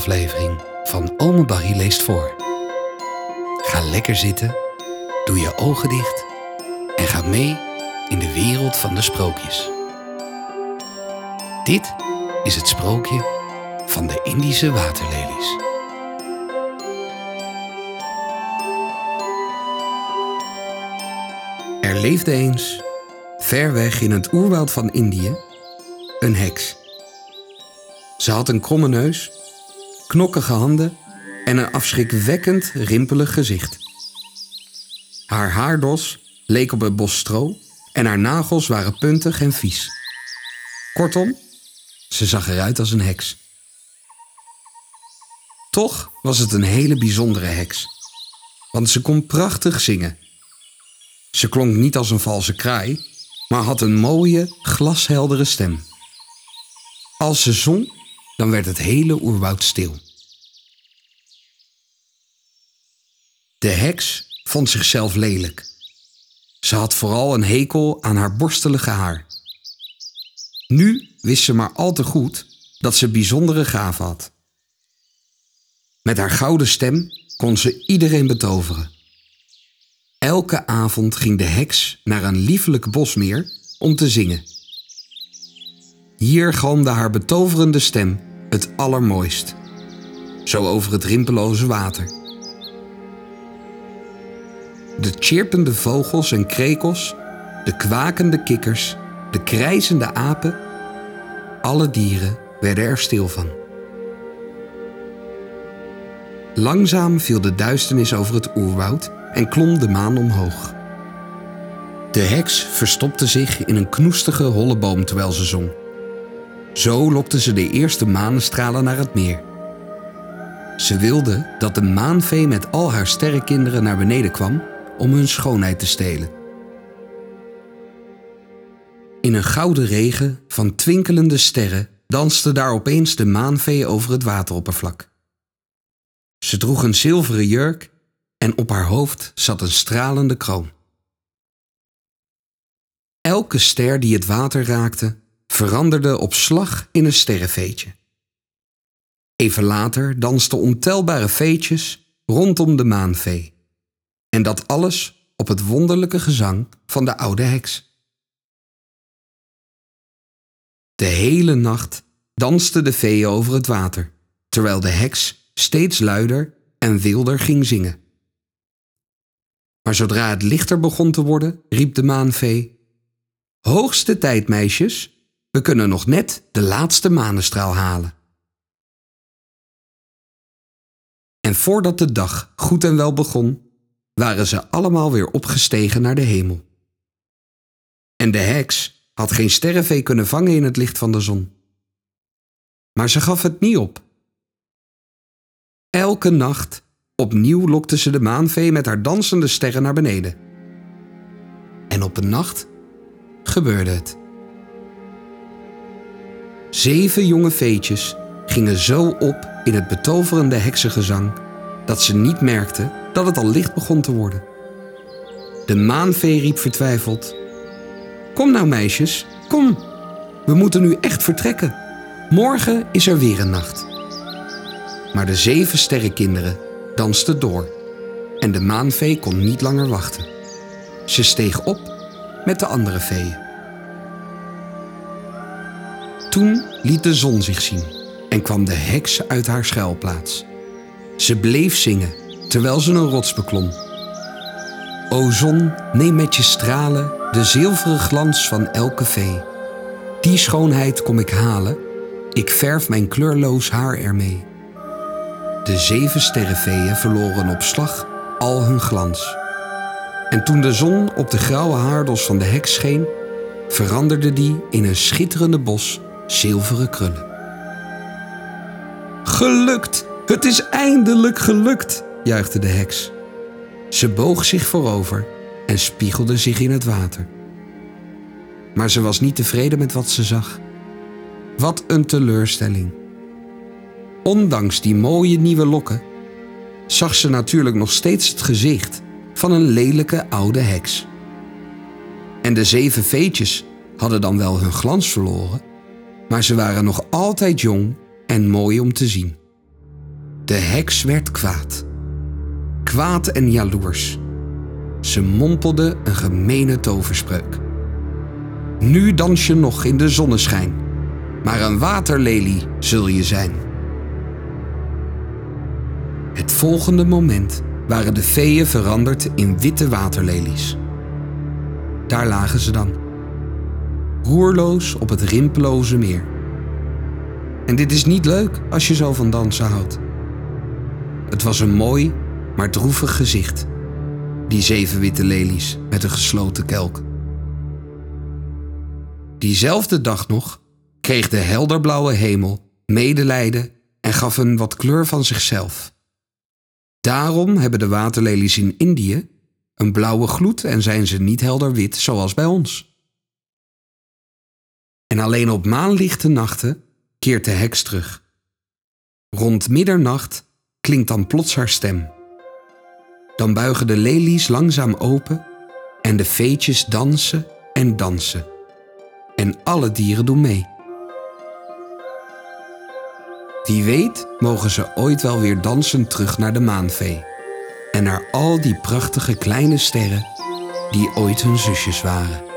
aflevering van Ome Barry leest voor. Ga lekker zitten, doe je ogen dicht en ga mee in de wereld van de sprookjes. Dit is het sprookje van de Indische waterlelies. Er leefde eens, ver weg in het oerwoud van Indië, een heks. Ze had een kromme neus, knokkige handen en een afschrikwekkend rimpelig gezicht. Haar haardos leek op een bos stro en haar nagels waren puntig en vies. Kortom, ze zag eruit als een heks. Toch was het een hele bijzondere heks, want ze kon prachtig zingen. Ze klonk niet als een valse kraai, maar had een mooie, glasheldere stem. Als ze zong, dan werd het hele oerwoud stil. De heks vond zichzelf lelijk. Ze had vooral een hekel aan haar borstelige haar. Nu wist ze maar al te goed dat ze bijzondere gaven had. Met haar gouden stem kon ze iedereen betoveren. Elke avond ging de heks naar een liefelijk bosmeer om te zingen. Hier galmde haar betoverende stem het allermooist, zo over het rimpeloze water. De chirpende vogels en krekels, de kwakende kikkers, de krijzende apen, alle dieren werden er stil van. Langzaam viel de duisternis over het oerwoud en klom de maan omhoog. De heks verstopte zich in een knoestige holle boom terwijl ze zong. Zo lokte ze de eerste manestralen naar het meer. Ze wilde dat de maanvee met al haar sterrenkinderen naar beneden kwam om hun schoonheid te stelen. In een gouden regen van twinkelende sterren danste daar opeens de maanvee over het wateroppervlak. Ze droeg een zilveren jurk en op haar hoofd zat een stralende kroon. Elke ster die het water raakte, veranderde op slag in een sterrenveetje. Even later dansten ontelbare veetjes rondom de maanvee. En dat alles op het wonderlijke gezang van de oude heks. De hele nacht dansten de veeën over het water, terwijl de heks steeds luider en wilder ging zingen. Maar zodra het lichter begon te worden, riep de maanvee: Hoogste tijd, meisjes, we kunnen nog net de laatste manestraal halen. En voordat de dag goed en wel begon, waren ze allemaal weer opgestegen naar de hemel. En de heks had geen sterrenvee kunnen vangen in het licht van de zon. Maar ze gaf het niet op. Elke nacht opnieuw lokte ze de maanvee met haar dansende sterren naar beneden. En op een nacht gebeurde het. Zeven jonge veetjes gingen zo op in het betoverende heksengezang dat ze niet merkten dat het al licht begon te worden. De maanvee riep vertwijfeld: Kom nou, meisjes, kom. We moeten nu echt vertrekken. Morgen is er weer een nacht. Maar de zeven sterrenkinderen dansten door en de maanvee kon niet langer wachten. Ze steeg op met de andere veeën. Toen liet de zon zich zien en kwam de heks uit haar schuilplaats. Ze bleef zingen terwijl ze een rots beklom. O zon, neem met je stralen de zilveren glans van elke vee. Die schoonheid kom ik halen, ik verf mijn kleurloos haar ermee. De zeven sterrenveeën verloren op slag al hun glans. En toen de zon op de grauwe haardos van de heks scheen, veranderde die in een schitterende bos zilveren krullen. Gelukt! Het is eindelijk gelukt! Juichte de heks. Ze boog zich voorover en spiegelde zich in het water. Maar ze was niet tevreden met wat ze zag. Wat een teleurstelling. Ondanks die mooie nieuwe lokken zag ze natuurlijk nog steeds het gezicht van een lelijke oude heks. En de zeven veetjes hadden dan wel hun glans verloren, maar ze waren nog altijd jong en mooi om te zien. De heks werd kwaad. Kwaad en jaloers. Ze mompelde een gemene toverspreuk. Nu dans je nog in de zonneschijn, maar een waterlelie zul je zijn. Het volgende moment waren de feeën veranderd in witte waterlelies. Daar lagen ze dan, roerloos op het rimpeloze meer. En dit is niet leuk als je zo van dansen houdt. Het was een mooi, maar droevig gezicht, die zeven witte lelies met een gesloten kelk. Diezelfde dag nog kreeg de helderblauwe hemel medelijden en gaf een wat kleur van zichzelf. Daarom hebben de waterlelies in Indië een blauwe gloed en zijn ze niet helder wit zoals bij ons. En alleen op maanlichte nachten keert de heks terug. Rond middernacht klinkt dan plots haar stem. Dan buigen de lelies langzaam open en de veetjes dansen en dansen. En alle dieren doen mee. Wie weet mogen ze ooit wel weer dansen terug naar de maanvee. En naar al die prachtige kleine sterren die ooit hun zusjes waren.